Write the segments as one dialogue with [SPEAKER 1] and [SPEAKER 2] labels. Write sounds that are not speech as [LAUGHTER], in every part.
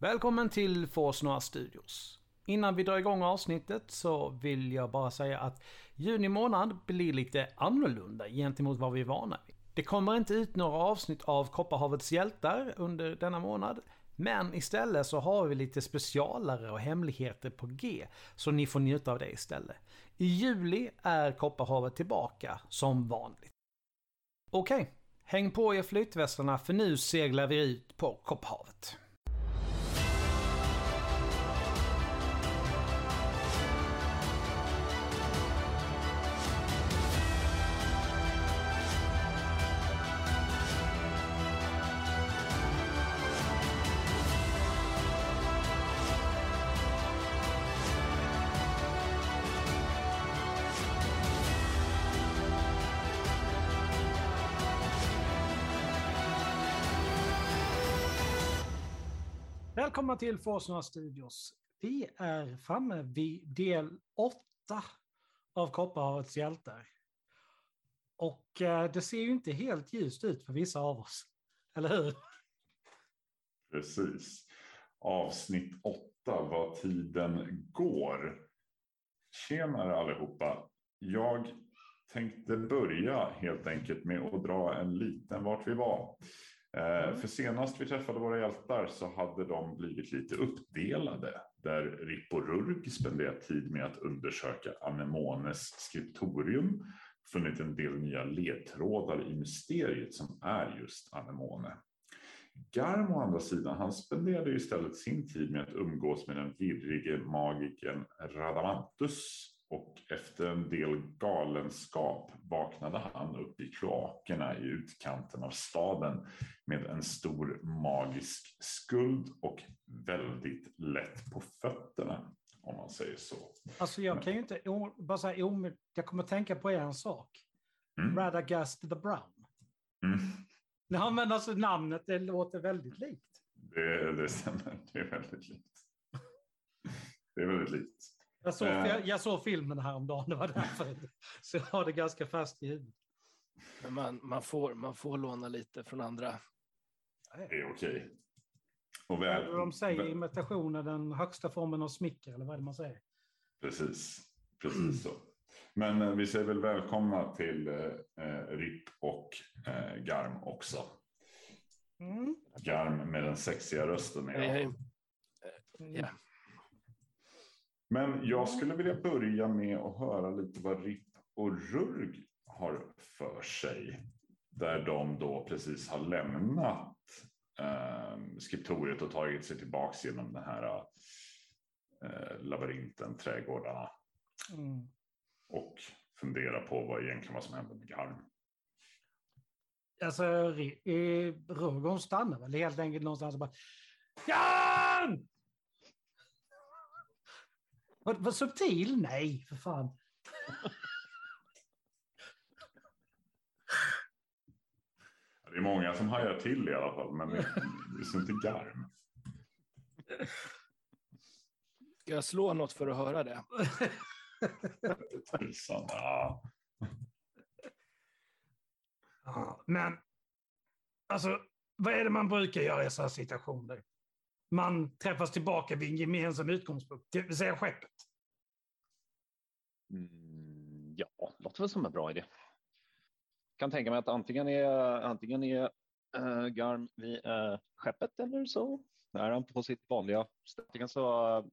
[SPEAKER 1] Välkommen till Forsnora Studios. Innan vi drar igång avsnittet så vill jag bara säga att juni månad blir lite annorlunda gentemot vad vi är vana vid. Det kommer inte ut några avsnitt av Kopparhavets hjältar under denna månad. Men istället så har vi lite specialare och hemligheter på G. Så ni får njuta av det istället. I juli är Kopparhavet tillbaka som vanligt. Okej, okay. häng på er flytvästarna för nu seglar vi ut på Kopparhavet. Välkomna till Forsnöa Studios. Vi är framme vid del 8 av Kopparhavets hjältar. Och eh, det ser ju inte helt ljust ut för vissa av oss. Eller hur?
[SPEAKER 2] Precis. Avsnitt 8, vad tiden går. Tjenare allihopa. Jag tänkte börja helt enkelt med att dra en liten vart vi var. Eh, mm. För senast vi träffade våra hjältar så hade de blivit lite uppdelade. Där Ripp och Rurg spenderat tid med att undersöka Anemones skriptorium. Funnit en del nya ledtrådar i mysteriet som är just Anemone. Garm å andra sidan, han spenderade istället sin tid med att umgås med den virrige magikern Radamantus och efter en del galenskap vaknade han upp i kloakerna i utkanten av staden med en stor magisk skuld och väldigt lätt på fötterna. Om man säger så.
[SPEAKER 1] Alltså jag kan ju inte, bara säga, jag kommer tänka på en sak. Mm. Radagast the Brown. Mm. [LAUGHS] Ja, men alltså namnet, det låter väldigt likt.
[SPEAKER 2] Det, det stämmer, det är väldigt likt. Det är väldigt likt.
[SPEAKER 1] Jag såg, uh, jag såg filmen häromdagen, det var därför. Så jag har det ganska fast i huvudet.
[SPEAKER 3] Men man, man, får, man får låna lite från andra.
[SPEAKER 2] Det är okej.
[SPEAKER 1] Och väl, de säger väl, imitation är den högsta formen av smicker, eller vad är det man säger?
[SPEAKER 2] Precis, precis så. Men eh, vi säger väl välkomna till eh, eh RIP och eh, Garm också. Mm. Garm med den sexiga rösten. Hej, hej.
[SPEAKER 3] Ja.
[SPEAKER 2] Men jag skulle vilja börja med att höra lite vad RIP och RURG har för sig. Där de då precis har lämnat eh, skriptoriet och tagit sig tillbaka genom den här eh, labyrinten, trädgårdarna. Mm. Och fundera på vad egentligen vad som hände med Garm.
[SPEAKER 1] Alltså, Rurgon stannar väl helt enkelt någonstans och bara Garm! Vad, vad subtil? Nej, för fan.
[SPEAKER 2] Det är många som hajar till i alla fall, men det är inte garm.
[SPEAKER 3] Ska jag slå något för att höra det?
[SPEAKER 2] Tusan, ja.
[SPEAKER 1] ja. Men, alltså, vad är det man brukar göra i sådana situationer? Man träffas tillbaka vid en gemensam utgångspunkt, det vill säga skeppet.
[SPEAKER 4] Mm, ja, låter väl som en bra idé. Kan tänka mig att antingen är, antingen är äh, Garm vid äh, skeppet eller så är han på sitt vanliga ställe. så äh,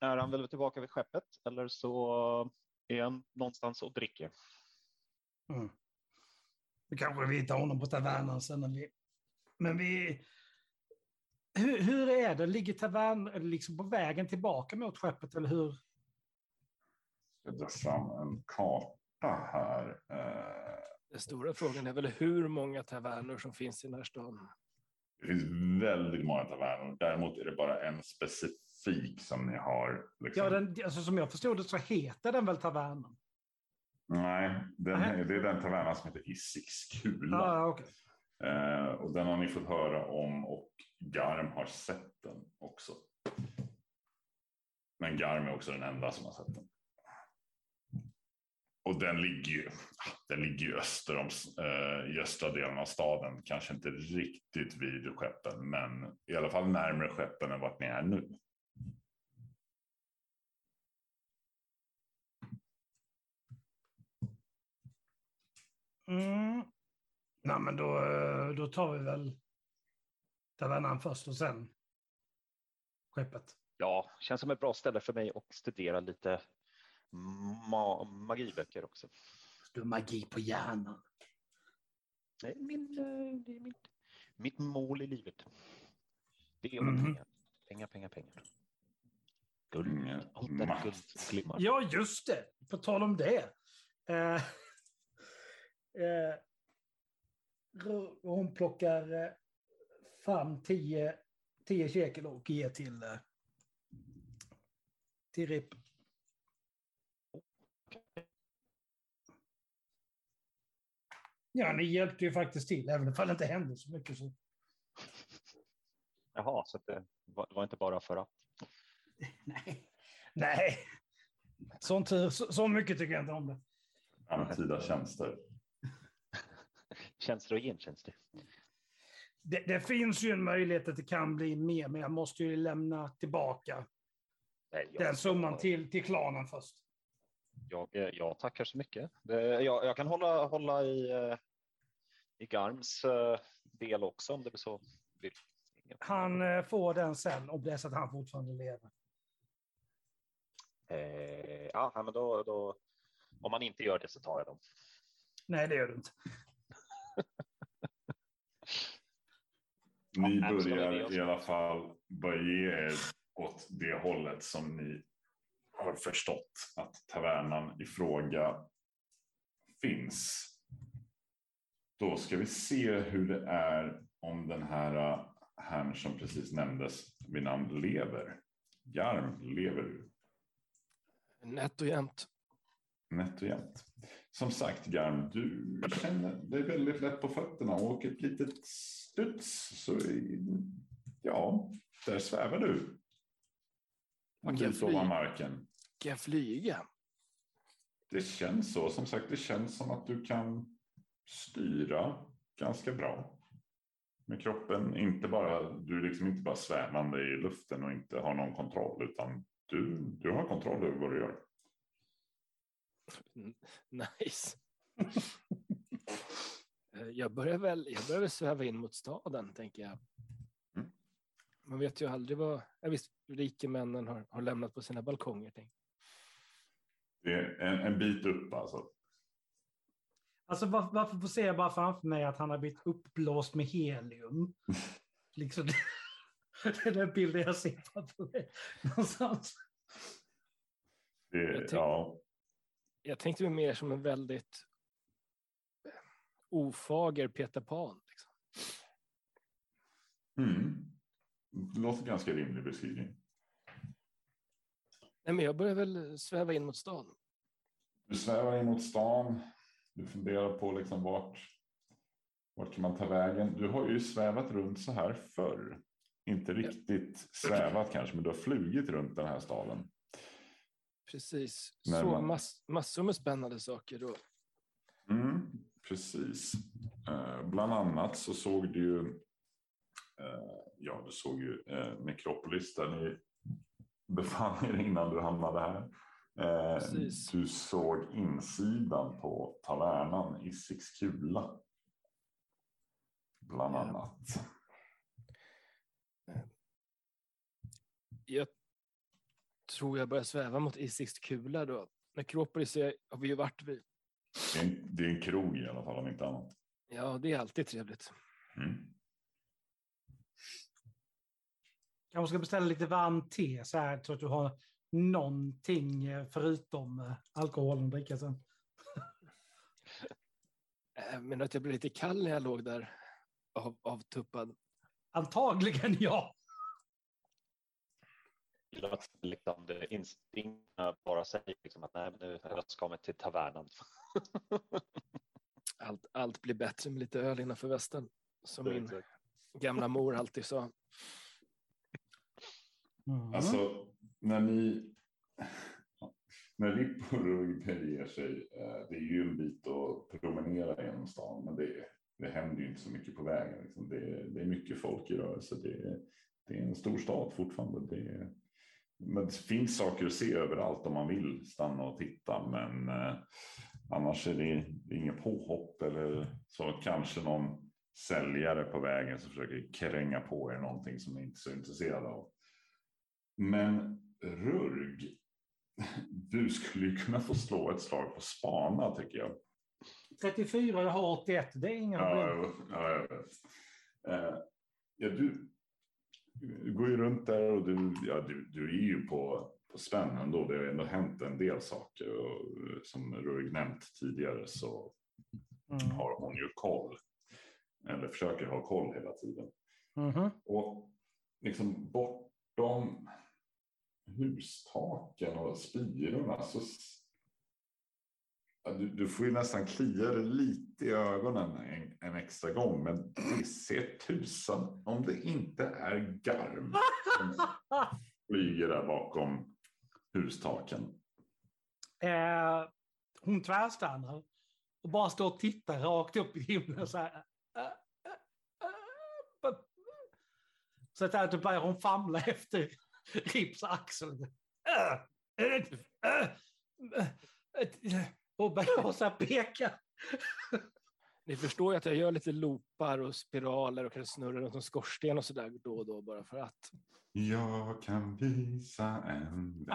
[SPEAKER 4] är han väl tillbaka vid skeppet eller så är han någonstans och dricker.
[SPEAKER 1] Mm. Vi kanske vi hittar honom på tavernan sen. När vi... Men vi, hur, hur är det? Ligger tavern liksom på vägen tillbaka mot skeppet eller hur?
[SPEAKER 2] Jag drar fram en karta här. Eh,
[SPEAKER 3] den stora frågan är väl hur många taverner som finns i den här staden?
[SPEAKER 2] Det finns väldigt många taverner. Däremot är det bara en specifik som ni har.
[SPEAKER 1] Liksom. Ja, den, alltså, som jag förstod det så heter den väl tavernen?
[SPEAKER 2] Nej, den, det är den tavernan som heter Issix kula.
[SPEAKER 1] Ah, okay
[SPEAKER 2] eh, och den har ni fått höra om och Garm har sett den också. Men Garm är också den enda som har sett den. och den ligger ju, den ligger ju öster om, eh, i östra delen av staden. Kanske inte riktigt vid skeppen, men i alla fall närmare skeppen än vart ni är nu.
[SPEAKER 1] Mm. Nej, men då, eh, då tar vi väl tavernan först och sen skeppet.
[SPEAKER 4] Ja, känns som ett bra ställe för mig att studera lite ma magiböcker också.
[SPEAKER 1] Du har magi på hjärnan.
[SPEAKER 4] Det är, min, eh, det är mitt, mitt mål i livet. Det är
[SPEAKER 1] Mhm.
[SPEAKER 4] pengar. Pengar, pengar, pengar. Guld.
[SPEAKER 2] Mm,
[SPEAKER 4] guld glimmar.
[SPEAKER 1] Ja, just det. På tal om det. Eh, [LAUGHS] eh, hon plockar eh, fram tio, tio shekel och ger till, eh, till RIP. Ja, ni hjälpte ju faktiskt till, även om det inte hände så mycket. Så.
[SPEAKER 4] Jaha, så det var, det var inte bara för att. [LAUGHS]
[SPEAKER 1] Nej. Nej. Sånt, så, så mycket tycker jag inte om det.
[SPEAKER 2] Framtida tjänster.
[SPEAKER 4] Tjänster och gentjänster.
[SPEAKER 1] det. Det finns ju en möjlighet att det kan bli mer, men jag måste ju lämna tillbaka
[SPEAKER 4] Nej, jag-
[SPEAKER 1] den summan till, till klanen först.
[SPEAKER 4] Jag, eh, jag tackar så mycket. Jag, jag kan hålla, hålla i, eh, i Garms eh, del också om det blir så. Vill.
[SPEAKER 1] Han får den sen, om det är så att han fortfarande lever.
[SPEAKER 4] Eh, ja, men då, då, om man inte gör det så tar jag dem.
[SPEAKER 1] Nej, det gör du inte.
[SPEAKER 2] Ni börjar i alla fall börja ge er åt det hållet som ni har förstått att tavernan i fråga finns. Då ska vi se hur det är om den här äh, herrn som precis nämndes vid namn lever. Garm, lever du?
[SPEAKER 3] Nätt och jämnt.
[SPEAKER 2] Nätt och jämnt. Som sagt, Garm, du känner dig väldigt lätt på fötterna och ett litet studs. Så ja, där svävar du. En
[SPEAKER 3] Kan flyga?
[SPEAKER 2] marken.
[SPEAKER 3] Kan jag flyga?
[SPEAKER 2] Det känns så. Som sagt, det känns som att du kan styra ganska bra. Med kroppen, inte bara, du är liksom inte bara svävande i luften och inte har någon kontroll, utan du, du har kontroll över vad du gör. [LAUGHS]
[SPEAKER 3] Nice. Eh, jag, börjar väl, jag börjar väl sväva in mot staden, tänker jag.
[SPEAKER 2] Mm.
[SPEAKER 3] Man vet ju aldrig vad ja, visst, rikemännen har, har lämnat på sina balkonger. Tänk.
[SPEAKER 2] Det är en, en bit upp alltså.
[SPEAKER 1] Alltså var, varför får se jag bara framför mig att han har blivit uppblåst med helium? [LAUGHS] liksom, [LAUGHS] det är den bilden jag ser framför mig. Någonstans.
[SPEAKER 2] Det,
[SPEAKER 3] Jag
[SPEAKER 2] ja,
[SPEAKER 3] Jag tänkte mig mer som en väldigt ofager Peter Pan. Liksom.
[SPEAKER 2] mm. Det låter ganska rimlig beskrivning.
[SPEAKER 3] Nej, men jag börjar väl sväva in mot stan.
[SPEAKER 2] Du svävar in mot stan. Du funderar på liksom vart, vart kan man ta vägen. Du har ju svävat runt så här förr. Inte riktigt svävat kanske, men du har flugit runt den här staden.
[SPEAKER 3] Precis. Så
[SPEAKER 2] man-
[SPEAKER 3] mass, massor med spännande saker. Då.
[SPEAKER 2] Mm, precis. Eh, bland annat så såg du ju, eh, ja du såg ju eh, Necropolis där ni befann er innan du hamnade här. Eh, du såg insidan på tavernan i Sixkula. Bland
[SPEAKER 3] Ja.
[SPEAKER 2] annat.
[SPEAKER 3] Jag tror jag börjar sväva mot Isiks kula då. Nekropolis är, har vi ju varit vid.
[SPEAKER 2] Det är, en, det är en krog i alla fall om inte annat.
[SPEAKER 3] Ja, det är alltid trevligt.
[SPEAKER 2] Mm.
[SPEAKER 1] Kanske ska beställa lite varmt te så här så att du har någonting eh, förutom eh, alkoholen att dricka sen.
[SPEAKER 3] Eh, Men att jag blev lite kall när jag låg där av, avtuppad.
[SPEAKER 1] Antagligen ja.
[SPEAKER 4] Gillar att liksom, det instinkterna bara säger liksom att nej, men nu jag ska mig till tavernan. [LAUGHS]
[SPEAKER 3] Allt, allt blir bättre med lite öl innanför västen. Som min
[SPEAKER 4] Exakt.
[SPEAKER 3] gamla mor alltid sa.
[SPEAKER 1] Mm.
[SPEAKER 2] Alltså, när ni... när Rugg beger sig, eh, det är ju en bit att promenera genom stan, men det, det händer ju inte så mycket på vägen. Liksom. Det, det är mycket folk i rörelse. Det, det är en stor stad fortfarande. Det, men det finns saker att se överallt om man vill stanna och titta, men eh, annars är det, inget påhopp eller så. Kanske någon säljare på vägen som försöker kränga på er någonting som ni inte är så intresserade av. Men Rurg, [LAUGHS] du skulle ju kunna få slå ett slag på spana tycker jag.
[SPEAKER 1] 34, jag har 81. Det är inga problem.
[SPEAKER 2] Ja, ja, ja, ja. ja, du går ju runt där och du, ja, du, du är ju på, på spänn ändå. Det har ändå hänt en del saker och som Rurg nämnt tidigare så
[SPEAKER 1] Mm.
[SPEAKER 2] har hon ju koll. Eller försöker ha koll hela tiden.
[SPEAKER 1] Mhm.
[SPEAKER 2] Och liksom bortom hustaken och spirorna så du, du får ju nästan klia dig lite i ögonen en, en extra gång. Men det ser tusan om det inte är garm som [LAUGHS] flyger där bakom hustaken.
[SPEAKER 1] Eh, hon tvärstannar och bara står och tittar rakt upp i himlen så här. eh, eh, eh. Så att då börjar hon famla efter Rips axel. Eh, eh, eh, eh, eh, Och här [LAUGHS] peka.
[SPEAKER 3] Ni förstår ju att jag gör lite loopar och spiraler och kan snurra runt en skorsten och sådär då och då bara för att.
[SPEAKER 2] Jag kan visa en.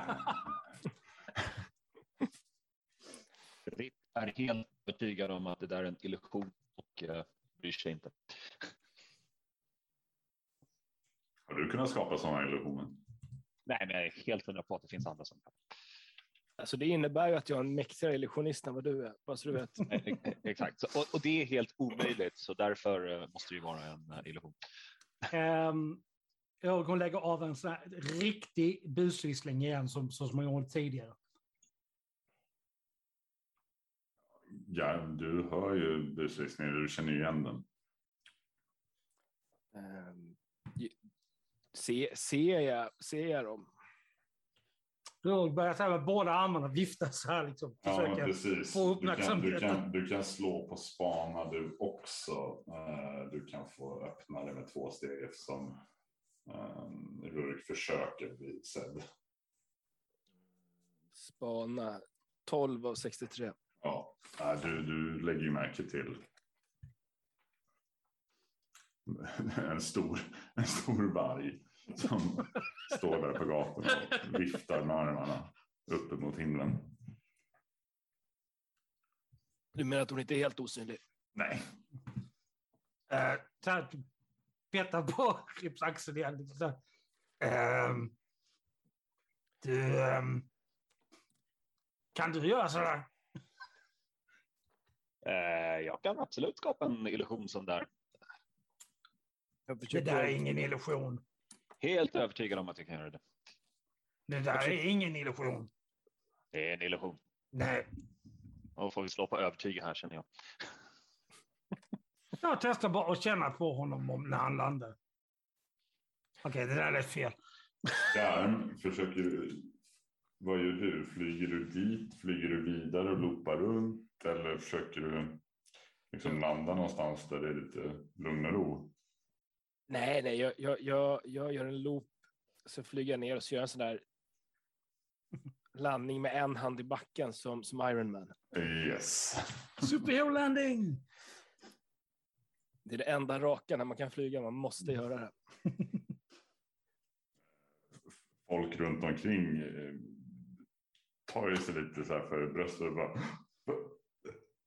[SPEAKER 4] Ripp [LAUGHS] är helt övertygad om att det där är en illusion och uh, bryr sig inte.
[SPEAKER 2] Har du kunnat skapa sådana illusioner?
[SPEAKER 4] Nej, men jag är helt hundra på att det finns andra som kan.
[SPEAKER 3] Alltså det innebär ju att jag är en mäktigare illusionist än vad du är, bara så du vet. [LAUGHS]
[SPEAKER 4] Exakt, och, och det är helt omöjligt, så därför eh, måste det ju vara en eh, illusion.
[SPEAKER 1] Um, och hon lägger av en sån här riktig busvissling igen som som hon gjort tidigare.
[SPEAKER 2] Ja, du hör ju busvisningen, du känner ju igen den.
[SPEAKER 3] Ju- Se, ser, jag, ser jag dem?
[SPEAKER 1] Då börjar så här med båda armarna vifta så här liksom.
[SPEAKER 2] Ja, precis.
[SPEAKER 1] få
[SPEAKER 2] Du kan, du, kan, du kan slå på spana du också. Eh, Du kan få öppna det med två steg eftersom um, Rurik försöker bli sedd.
[SPEAKER 3] Spana 12 av 63.
[SPEAKER 2] Ja, du, du lägger ju märke till en stor, en stor varg som står där på gatan och viftar med armarna uppe mot himlen.
[SPEAKER 3] Du menar att hon inte är helt osynlig?
[SPEAKER 2] Nej,
[SPEAKER 1] Eh, så här, petar på Rips axel igen. Liksom så här. Ehm, du, ehm, kan du göra sådär?
[SPEAKER 4] Eh, jag kan absolut skapa en illusion som där.
[SPEAKER 1] Det där är ingen illusion.
[SPEAKER 4] Helt övertygad om att jag kan göra det.
[SPEAKER 1] Det där är ingen illusion.
[SPEAKER 4] Det är en illusion.
[SPEAKER 1] Nej,
[SPEAKER 4] Då får vi slå på övertyga här känner jag. [LAUGHS]
[SPEAKER 1] jag testar bara att känna på honom om när han landar. Okej, det där är fel. [LAUGHS]
[SPEAKER 2] Garm försöker du. Vad gör du? Flyger du dit? Flyger du vidare och loopar runt? Eller försöker du liksom landa någonstans där det är lite lugn och ro?
[SPEAKER 3] Nej, nej, jag, jag, jag, jag gör en loop, så flyger jag ner och så gör jag en sån där [LAUGHS] landning med en hand i backen som, som Iron Man.
[SPEAKER 2] Yes.
[SPEAKER 1] Superhero landing!
[SPEAKER 3] Det är det enda raka när man kan flyga, man måste göra det. [LAUGHS]
[SPEAKER 2] Folk runt omkring eh, tar ju sig lite så här för bröstet och bara.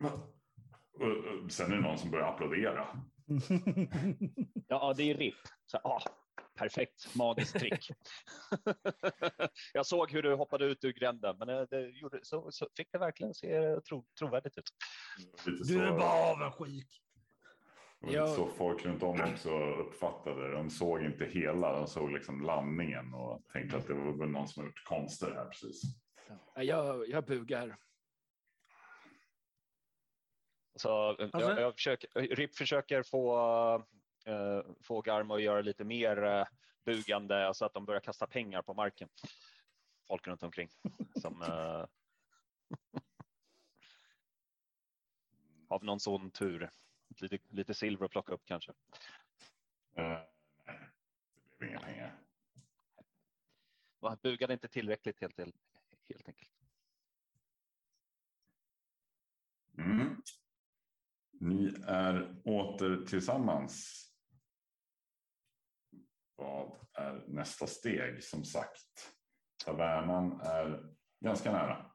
[SPEAKER 2] [GASPS] Och sen är det någon som börjar applådera. [LAUGHS]
[SPEAKER 4] Ja, det är RIP. Så, ah, perfekt, magiskt trick. [LAUGHS] jag såg hur du hoppade ut ur gränden, men eh, det gjorde, så, så fick det verkligen se tro, trovärdigt ut.
[SPEAKER 2] Lite
[SPEAKER 1] Du är
[SPEAKER 2] så,
[SPEAKER 1] bara avundsjuk.
[SPEAKER 2] lite
[SPEAKER 3] Jag-
[SPEAKER 2] så folk runt om också uppfattade det. De såg inte hela, de såg liksom landningen och tänkte att det var någon som har gjort konster här precis.
[SPEAKER 3] Ja, Jag, jag bugar.
[SPEAKER 4] Så, eh,
[SPEAKER 1] Alltså-
[SPEAKER 4] jag, jag försöker, RIP försöker få, eh, få Garmo att göra lite mer eh, bugande så att de börjar kasta pengar på marken. Folk runt omkring som, eh, [LAUGHS] vi någon sån tur? Lite, lite silver att plocka upp kanske.
[SPEAKER 2] Nej, det blev inga pengar.
[SPEAKER 4] Va, Bugade inte tillräckligt helt, helt, helt enkelt.
[SPEAKER 2] Mm. Ni är åter tillsammans. Vad är nästa steg? Som sagt, tavernan är ganska nära.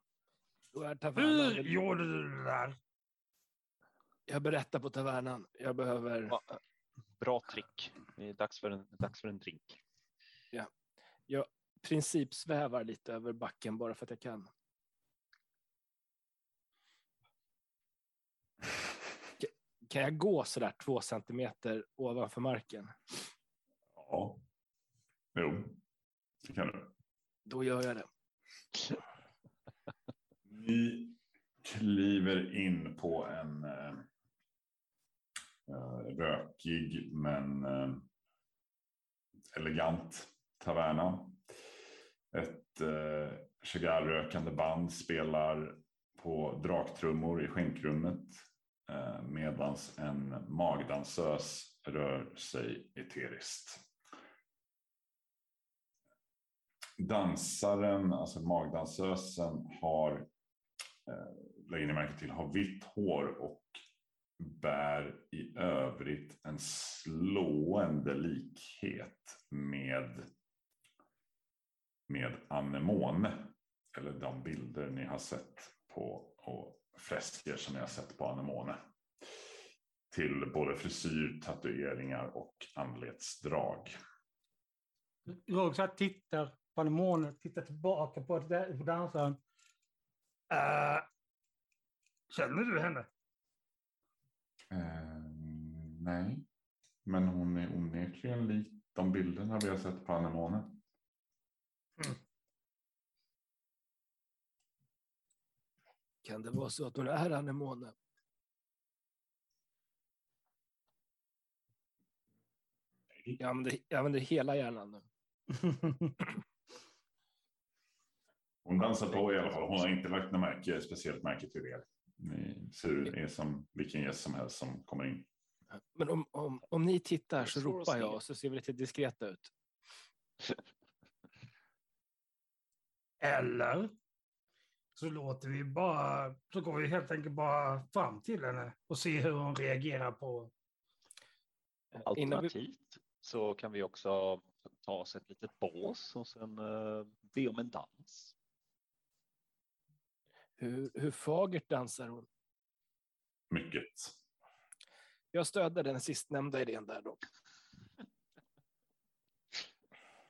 [SPEAKER 3] Då är
[SPEAKER 1] Hur
[SPEAKER 3] tavernan.
[SPEAKER 1] gjorde du det där?
[SPEAKER 3] Jag berättar på tavernan. Jag behöver.
[SPEAKER 4] Ja, Bra trick. Det är dags för en, dags för en drink.
[SPEAKER 3] Jag principsvävar lite över backen bara för att jag kan. Kan jag gå så där två centimeter ovanför marken?
[SPEAKER 2] Ja. Jo, det kan du.
[SPEAKER 3] Då gör jag det.
[SPEAKER 2] Ni kliver in på en eh, eh, rökig men eh, elegant taverna. Ett eh, cigarrökande band spelar på draktrummor i skänkrummet Eh, medans medan en magdansös rör sig eteriskt. Dansaren, alltså magdansösen, har eh, lägger ni märke till, har vitt hår och bär i övrigt en slående likhet med, med Anemone. Eller de bilder ni har sett på och fresker som har sett på Anemone. Till både frisyr, tatueringar och anletsdrag.
[SPEAKER 1] Rogsat tittar på anemonen, tittar tillbaka på, på dansaren. Uh, känner du henne?
[SPEAKER 2] Eh, nej, men hon är onekligen lik de bilderna vi har sett på Anemone.
[SPEAKER 3] Kan det vara så att hon är anemone? Jag använder, jag använder hela hjärnan nu. [LAUGHS]
[SPEAKER 2] Hon dansar på i alla fall. Hon har inte lagt något märke, speciellt märke till er. Ni ser ut är som vilken gäst som helst som kommer in.
[SPEAKER 3] Men om, om, om ni tittar så ropar jag och så ser vi lite diskreta ut. [LAUGHS]
[SPEAKER 1] Eller så låter vi bara, så går vi helt enkelt bara fram till henne och ser hur hon reagerar på...
[SPEAKER 4] Alternativt så kan vi också ta oss ett litet bås och sen uh, be om en dans.
[SPEAKER 3] hur, hur fagert dansar hon?
[SPEAKER 2] Mycket.
[SPEAKER 3] Jag stöder den sistnämnda idén där då.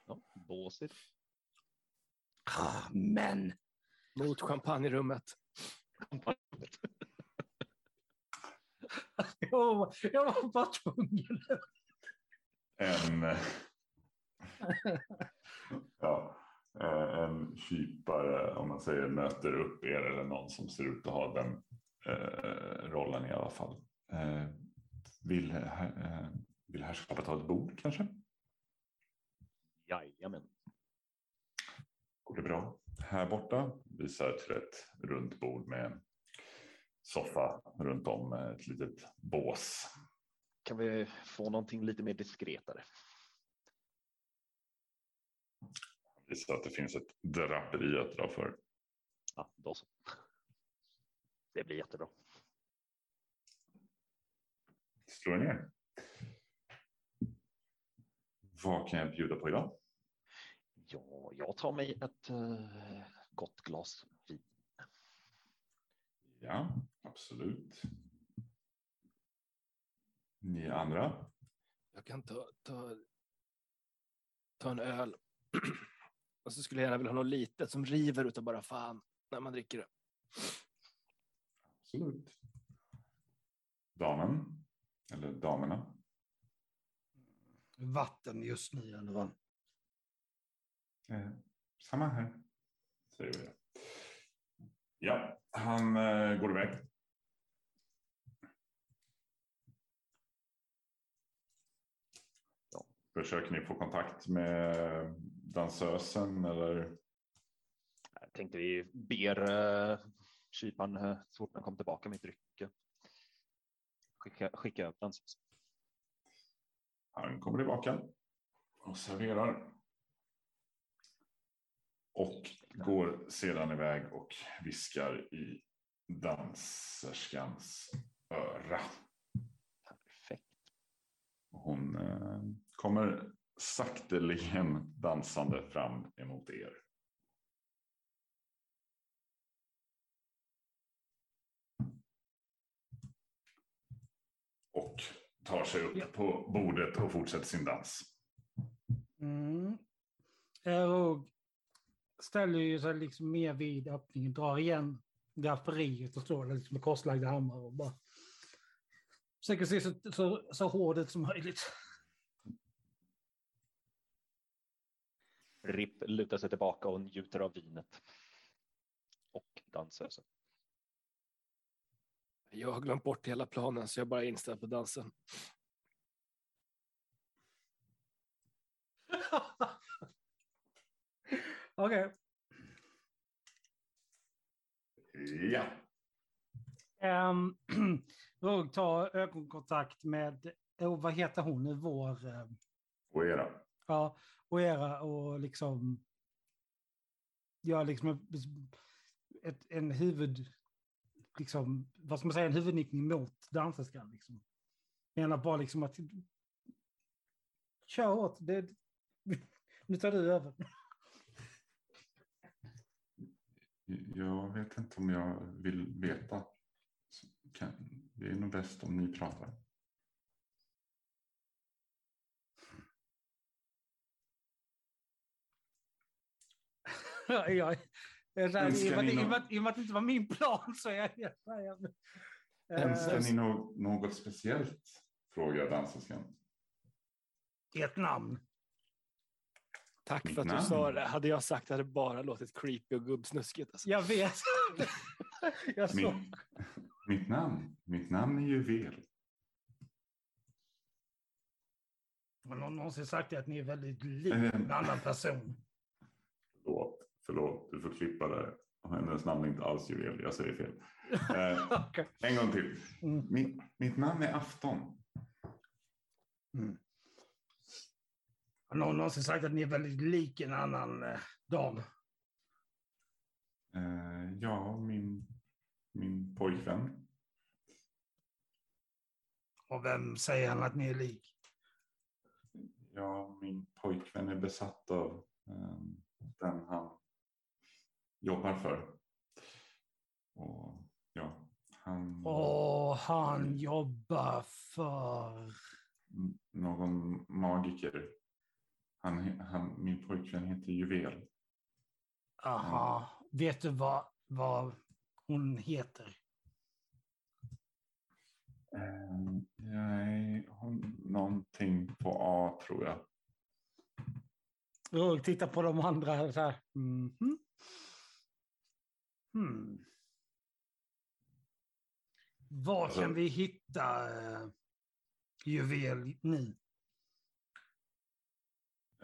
[SPEAKER 4] Ja, båset.
[SPEAKER 1] Ah, men!
[SPEAKER 3] Mot champagnerummet. [LAUGHS]
[SPEAKER 1] Jag var, jag var bara tvungen.
[SPEAKER 2] En, [LAUGHS] ja, eh, en kypare, om man säger, möter upp er eller någon som ser ut att ha den eh, rollen i alla fall. Eh, vill, eh, vill herrskapet ha ett bord kanske?
[SPEAKER 4] Jajamän.
[SPEAKER 2] Går det bra? Här borta visar till ett runt bord med soffa runt om med ett litet bås.
[SPEAKER 4] Kan vi få någonting lite mer diskretare?
[SPEAKER 2] Visar att det finns ett draperi att dra för.
[SPEAKER 4] Ja, då så. Det blir jättebra.
[SPEAKER 2] Slå er ner. Vad kan jag bjuda på idag?
[SPEAKER 4] Ja, jag tar mig ett eh, gott glas vin.
[SPEAKER 2] Ja, absolut. Ni andra?
[SPEAKER 3] Jag kan ta, ta, ta en öl. [CLEARS THROAT] Och så skulle jag gärna vilja ha något litet som river utav bara fan när man dricker det.
[SPEAKER 2] Absolut. Damen? Eller damerna?
[SPEAKER 1] Vatten just nu i alla fall.
[SPEAKER 2] Eh, samma här. Säger vi. Ja, han eh, går iväg.
[SPEAKER 4] Ja.
[SPEAKER 2] Försöker ni få kontakt med dansösen eller?
[SPEAKER 4] Jag tänkte vi ber, eh, kyparen eh, så fort han kom tillbaka med drycken. Skicka, skicka över danshuset.
[SPEAKER 2] Han kommer tillbaka och serverar. Och går sedan iväg och viskar i danserskans öra.
[SPEAKER 4] Perfekt.
[SPEAKER 2] Hon eh, kommer sakteligen dansande fram emot er. Och tar sig upp på bordet och fortsätter sin dans.
[SPEAKER 1] Mm. Eh, Och ställer ju sig liksom mer vid öppningen, drar igen gafferiet och står där liksom med korslagda armar och bara försöker se så, så, så hård ut som möjligt.
[SPEAKER 4] Ripp lutar sig tillbaka och njuter av vinet. Och dansösen.
[SPEAKER 3] Jag har glömt bort hela planen så jag är bara inställd på dansen. [LAUGHS]
[SPEAKER 1] Okej.
[SPEAKER 2] Ja,
[SPEAKER 1] Um, Rugg tar ögonkontakt med, oh, vad heter hon nu, vår, eh,
[SPEAKER 2] och era.
[SPEAKER 1] ja, och era och liksom gör liksom ett, en huvud, liksom, vad ska man säga, en huvudnickning mot danserskan. Liksom. Menar bara liksom att kör åt, det, [LAUGHS] nu tar du över.
[SPEAKER 2] Jag vet inte om jag vill veta. Det är nog bäst om ni pratar.
[SPEAKER 1] jag, jag, jag, här, i, och med, i, och med, att- det inte var min plan så är jag här, jag-
[SPEAKER 2] Önskar
[SPEAKER 1] Eh,
[SPEAKER 2] ni nå- något speciellt? Frågar danserskan.
[SPEAKER 1] Ert namn.
[SPEAKER 3] Tack
[SPEAKER 2] Mitt
[SPEAKER 3] för att du
[SPEAKER 2] namn.
[SPEAKER 3] sa det. Hade jag sagt det hade det bara låtit creepy och gubbsnuskigt. Alltså.
[SPEAKER 1] Jag vet. [LAUGHS] jag.
[SPEAKER 2] Min, mitt namn? Mitt namn är Juvel.
[SPEAKER 1] Har någon någonsin sagt att ni är väldigt lik
[SPEAKER 2] Eh.
[SPEAKER 1] en annan person?
[SPEAKER 2] Förlåt, förlåt, du får klippa det. Hennes namn är inte alls Juvel, jag säger fel. Eh, [LAUGHS]
[SPEAKER 1] Okej.
[SPEAKER 2] en gång till.
[SPEAKER 1] Mm.
[SPEAKER 2] Mitt, mitt namn är Afton.
[SPEAKER 1] Mm. Har någon någonsin sagt att ni är väldigt lik en annan eh, dam?
[SPEAKER 2] Eh, ja, min, min pojkvän.
[SPEAKER 1] Och vem säger han att ni är lik?
[SPEAKER 2] Ja, min pojkvän är besatt av eh, den han jobbar för. Och ja, han...
[SPEAKER 1] Och han jobbar för...
[SPEAKER 2] någon magiker. Han, han, min pojkvän heter Juvel.
[SPEAKER 1] Aha. Vet du vad, vad hon heter?
[SPEAKER 2] Eh, nej, hon, någonting på A tror jag.
[SPEAKER 1] Och titta på de andra så här. Mhm. Hmm. Var
[SPEAKER 2] Alltså-
[SPEAKER 1] kan vi hitta uh, juvel nu?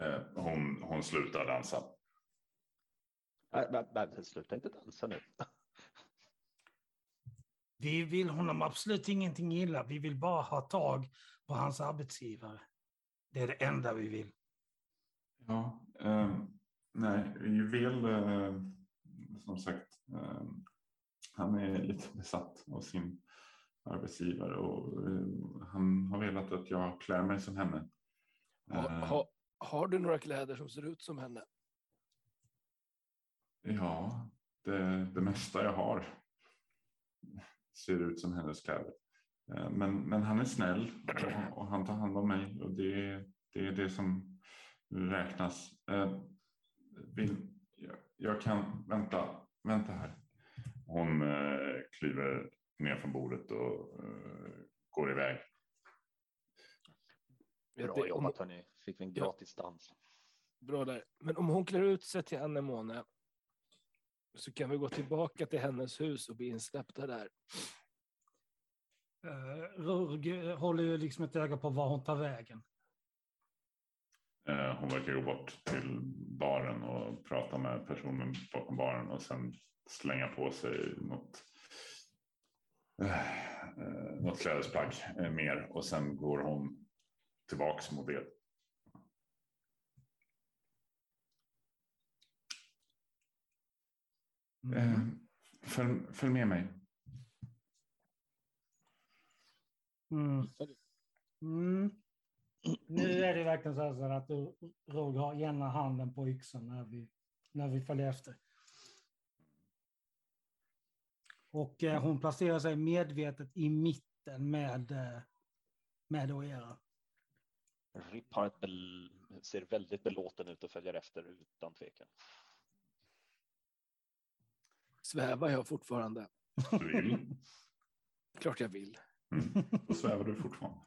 [SPEAKER 2] Eh, hon, hon slutar dansa.
[SPEAKER 4] Nej, nej, sluta inte dansa nu. [LAUGHS]
[SPEAKER 1] Vi vill honom absolut ingenting illa. Vi vill bara ha tag på hans arbetsgivare. Det är det enda vi vill.
[SPEAKER 2] Ja, eh, nej, Juvel, eh, som sagt, eh, han är lite besatt av sin arbetsgivare och eh, han har velat att jag klär mig som henne.
[SPEAKER 3] Ha,
[SPEAKER 2] Eh,
[SPEAKER 3] ha, har du några kläder som ser ut som henne?
[SPEAKER 2] Ja, det, det mesta jag har ser ut som hennes kläder. Eh, men, men han är snäll och, och han tar hand om mig och det, det är det som räknas. Eh, vill, jag, jag kan, vänta, vänta här. Hon eh, kliver ner från bordet och går iväg.
[SPEAKER 4] Bra
[SPEAKER 3] det- om-
[SPEAKER 4] jobbat hörni. Fick vi en
[SPEAKER 3] Ja.
[SPEAKER 4] gratis dans.
[SPEAKER 3] Bra där. Men om hon klär ut sig till Anemone så kan vi gå tillbaka till hennes hus och bli insläppta där.
[SPEAKER 1] Uh, Rurg håller ju liksom ett öga på var hon tar vägen.
[SPEAKER 2] Eh, hon verkar gå bort till baren och prata med personen bakom baren och sen slänga på sig något, eh, eh, något klädesplagg eh, mer och sen går hon tillbaks mot er. Eh, följ, följ med mig.
[SPEAKER 1] Mm. Mm. Nu är det verkligen så här att du, Roger har ena handen på yxan när vi, när vi följer efter. Och eh, hon placerar sig medvetet i mitten med, eh, med Oera.
[SPEAKER 4] Rip har ett bel... ser väldigt belåten ut och följer efter utan tvekan.
[SPEAKER 3] Svävar jag fortfarande?
[SPEAKER 2] Du vill.
[SPEAKER 3] Klart jag vill.
[SPEAKER 2] Mm. Då svävar du fortfarande.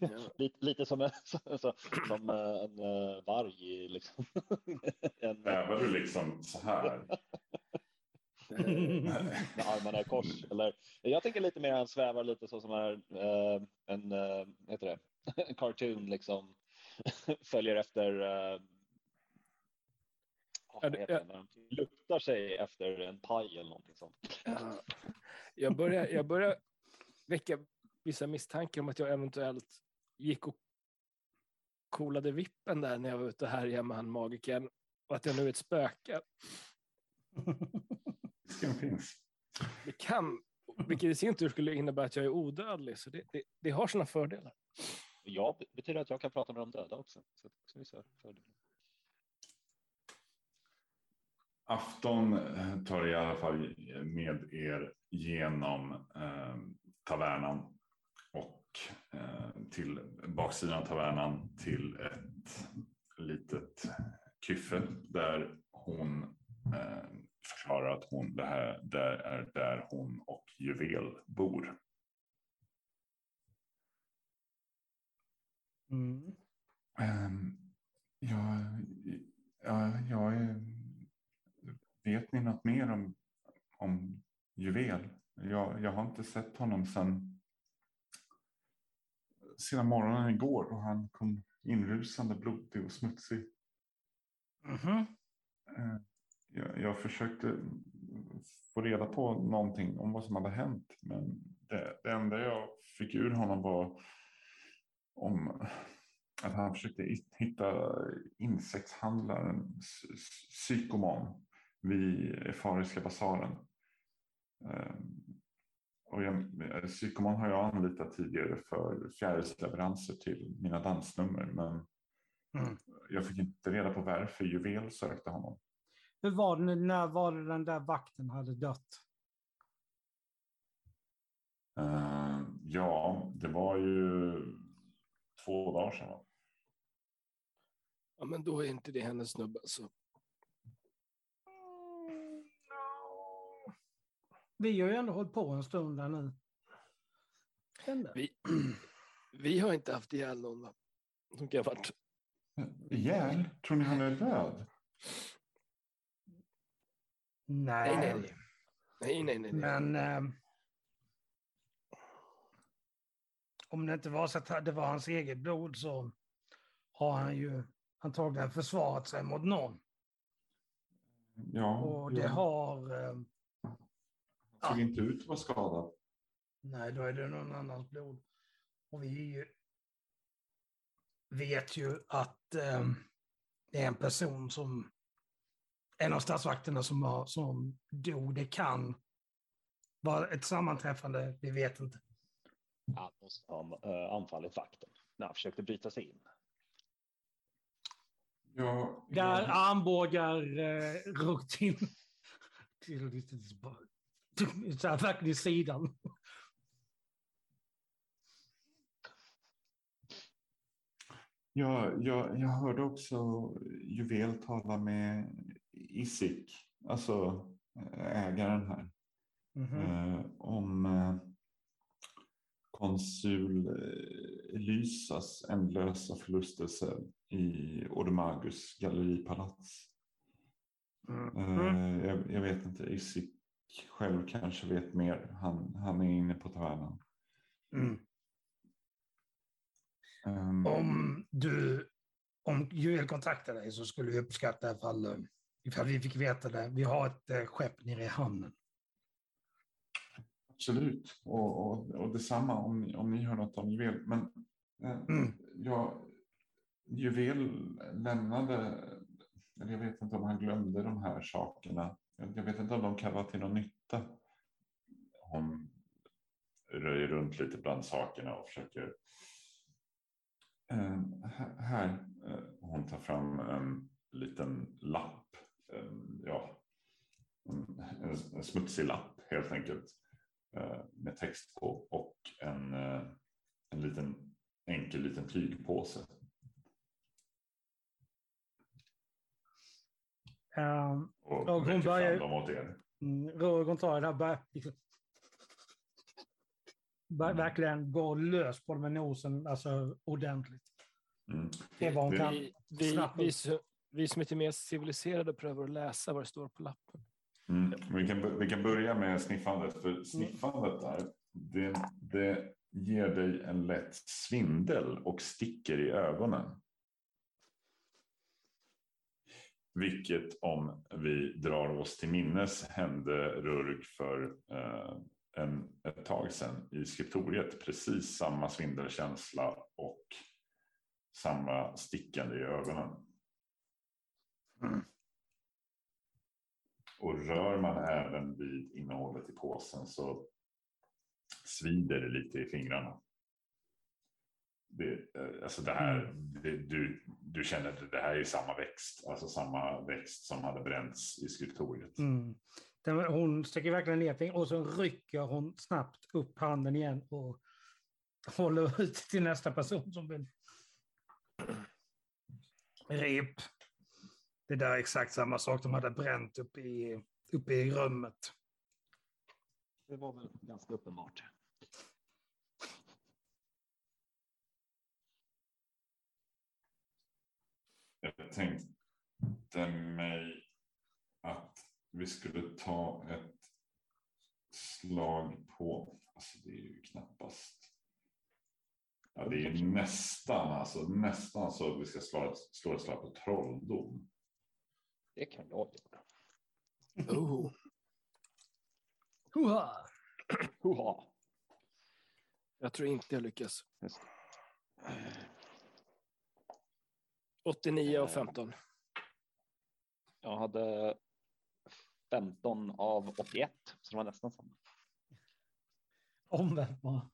[SPEAKER 3] Ja.
[SPEAKER 4] Lite, lite som, en, [LAUGHS] så, som eh, en eh, varg. Liksom. [LAUGHS] en,
[SPEAKER 2] Svävar du liksom så här?
[SPEAKER 4] med armarna i kors. Eller, jag tänker lite mer han svävar lite så som är eh, en, eh, heter det, en [LAUGHS] cartoon liksom. [LAUGHS] Följer efter.
[SPEAKER 3] Ja,
[SPEAKER 4] vad
[SPEAKER 3] det-
[SPEAKER 4] luktar sig efter en paj eller någonting sånt.
[SPEAKER 3] Ja. Jag börjar, jag börjar väcka vissa misstankar om att jag eventuellt gick och coolade vippen där när jag var ute här med han magiken och att jag nu är ett spöke. [LAUGHS]
[SPEAKER 2] Risken finns.
[SPEAKER 3] Det kan, vilket i sin tur skulle innebära att jag är odödlig, så det, det, det har sina fördelar.
[SPEAKER 4] Ja, betyder att jag kan prata med de döda också. Så det också vissa fördelar.
[SPEAKER 2] Afton eh, tar i alla fall med er genom eh, tavernan och eh, till baksidan av tavernan till ett litet kyffe där hon eh, förklarar att hon, det här där är där hon och Juvel bor.
[SPEAKER 1] Mm.
[SPEAKER 2] Um, ja, ja, är, vet ni något mer om, om Juvel? Jag, jag har inte sett honom sedan, sedan morgonen igår då han kom inrusande blodig och smutsig.
[SPEAKER 1] Mhm.
[SPEAKER 2] Eh, Jag, jag försökte få reda på någonting om vad som hade hänt. Men det, det enda jag fick ur honom var om att han försökte hitta insektshandlaren Sy- Sy- Psykoman vid Efariska basaren. Eh, Och jag, Psykoman har jag anlitat tidigare för fjärilsleveranser till mina dansnummer. Men
[SPEAKER 1] Mm.
[SPEAKER 2] jag fick inte reda på varför Juvel sökte honom.
[SPEAKER 1] Hur var det, när var det den där vakten hade dött?
[SPEAKER 2] Eh, ja, det var ju två dagar sedan. va?
[SPEAKER 3] Ja, men då är inte det hennes snubbe. Så.
[SPEAKER 1] Vi har ju ändå hållit på en stund där nu.
[SPEAKER 3] Vi, [CLEARS THROAT] vi har inte haft ihjäl någon, va? Som kan ha varit.
[SPEAKER 2] Ihjäl? Tror ni han är död?
[SPEAKER 1] Nej,
[SPEAKER 3] Nej, nej, nej. Nej, nej, nej.
[SPEAKER 1] Men eh, om det inte var så att det var hans eget blod så har han ju antagligen försvarat sig mot någon.
[SPEAKER 2] Ja,
[SPEAKER 1] Och det
[SPEAKER 2] jag
[SPEAKER 1] har... Eh,
[SPEAKER 2] såg inte ut att vara skadad.
[SPEAKER 1] nej, då är det någon annans blod. Och vi vet ju att eh, det är en person som... En av statsvakterna som, har, som dog. Det kan vara ett sammanträffande, vi vet inte.
[SPEAKER 4] Han måste ha eh, anfallit vakten när han försökte bryta sig in.
[SPEAKER 2] Ja,
[SPEAKER 1] Där
[SPEAKER 2] ja,
[SPEAKER 1] armbågar eh, rakt in. Till, till, till, till, så här, verkligen i sidan.
[SPEAKER 2] ja, ja, jag hörde också Juvel tala med Isik, alltså ägaren här.
[SPEAKER 1] Mhm.
[SPEAKER 2] eh, om eh, konsul eh, Elysas ändlösa förlustelse i Odomagus galleripalats.
[SPEAKER 1] Mm.
[SPEAKER 2] Eh, jag, jag vet inte, Isik själv kanske vet mer. Han, han är inne på tavernan.
[SPEAKER 1] Mm.
[SPEAKER 2] Ehm,
[SPEAKER 1] Om du om Joel kontaktade dig så skulle vi uppskatta ifall, eh, ifall vi fick veta det. Vi har ett skepp nere i hamnen.
[SPEAKER 2] Absolut. Och, och, och detsamma om, ni- om ni hör något om juvel. Men eh,
[SPEAKER 1] Mm.
[SPEAKER 2] ja, juvel lämnade, eller jag vet inte om han glömde de här sakerna. Jag, jag vet inte om de kan vara till någon nytta. Hon röjer runt lite bland sakerna och försöker. Eh, här, eh, hon tar fram en liten lapp. Ja, en, en, smutsig lapp helt enkelt med text på och en, eh, en liten enkel liten tygpåse.
[SPEAKER 1] Um,
[SPEAKER 2] Och
[SPEAKER 1] Och hon börjar-
[SPEAKER 2] fram dem åt er.
[SPEAKER 1] Mm, Rogon tar det här, liksom,
[SPEAKER 2] Mm.
[SPEAKER 1] verkligen går lös på det med nosen, alltså ordentligt.
[SPEAKER 2] Mm.
[SPEAKER 1] Det är vad hon kan.
[SPEAKER 3] Vi, vi, vi, vi som är lite mer civiliserade prövar att läsa vad det står på lappen.
[SPEAKER 2] Mm. Vi, kan, vi kan börja med sniffandet. För sniffandet där, det, det ger dig en lätt svindel och sticker i ögonen. Vilket om vi drar oss till minnes hände Rurg för eh, en, ett tag sedan i skriptoriet. Precis samma svindelkänsla och samma stickande i ögonen. Och rör man även vid innehållet i påsen så svider det lite i fingrarna. Det, eh, alltså det här, det, du, du känner att det här är samma växt, alltså samma växt som hade bränts i skriptoriet.
[SPEAKER 1] Mm. Hon sticker verkligen ner fingret och så rycker hon snabbt upp handen igen och håller ut till nästa person som vill. [CLEARS THROAT] Rep. Det där är exakt samma sak de hade bränt uppe i, uppe i rummet.
[SPEAKER 4] Det var väl ganska uppenbart.
[SPEAKER 2] Jag tänkte mig att vi skulle ta ett slag på, alltså det är ju knappast. Ja, det är ju nästan, alltså nästan så att vi ska slå slå ett slag på trolldom.
[SPEAKER 4] Det kan jag göra.
[SPEAKER 3] Oh.
[SPEAKER 1] Hoha!
[SPEAKER 4] Hoha.
[SPEAKER 3] Jag tror inte jag lyckas.
[SPEAKER 4] Just det.
[SPEAKER 3] 89 och 15.
[SPEAKER 4] Jag hade 15 av 81, så det var nästan samma.
[SPEAKER 1] Omvänt bara.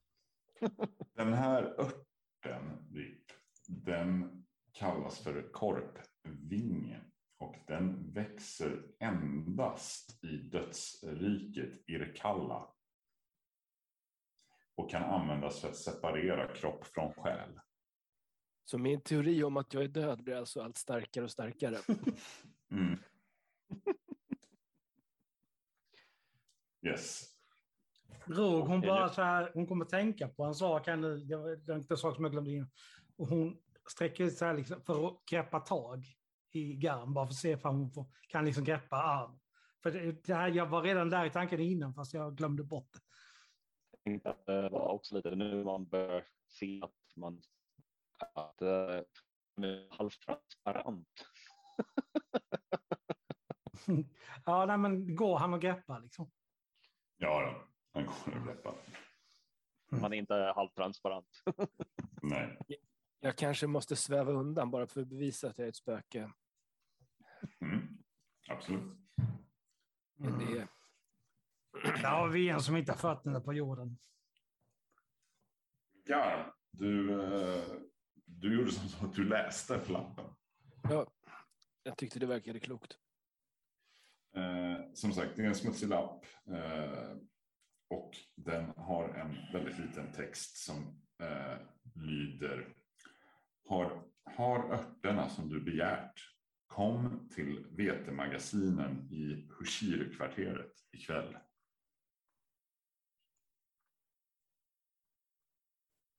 [SPEAKER 1] [LAUGHS]
[SPEAKER 2] Den här örten, den kallas för korpvinge och den växer endast i dödsriket Irkalla. Och kan användas för att separera kropp från själ.
[SPEAKER 3] Så min teori om att jag är död blir alltså allt starkare och starkare. [LAUGHS]
[SPEAKER 2] Mm. Yes.
[SPEAKER 1] Rog, hon bara så här, hon kommer tänka på en sak här nu, det var det var inte en sak som jag glömde in. Och hon sträcker ut så här liksom för att greppa tag i garn, bara för att se om hon får, kan liksom greppa arm. För det, det här, jag var redan där i tanken innan, fast jag glömde bort det.
[SPEAKER 4] Jag tänkte att det var också lite nu man börjar se att man att uh, halvtransparent. [LAUGHS]
[SPEAKER 1] ja, nej, men går han och greppar liksom?
[SPEAKER 2] Ja, då. den går att greppa.
[SPEAKER 4] Man är inte halvtransparent.
[SPEAKER 2] Nej. [LAUGHS]
[SPEAKER 3] Jag kanske måste sväva undan bara för att bevisa att jag är ett spöke.
[SPEAKER 2] Mm. Absolut.
[SPEAKER 3] Men det är...
[SPEAKER 1] Där har vi en som inte har fötterna på jorden.
[SPEAKER 2] Garm, du, eh, du gjorde som att du läste lappen.
[SPEAKER 3] Ja, jag tyckte det verkade klokt.
[SPEAKER 2] Eh, som sagt, det är en smutsig lapp. Eh, och den har en väldigt liten text som eh, lyder. Har, har örterna som du begärt. Kom till vetemagasinen i Hushir-kvarteret ikväll.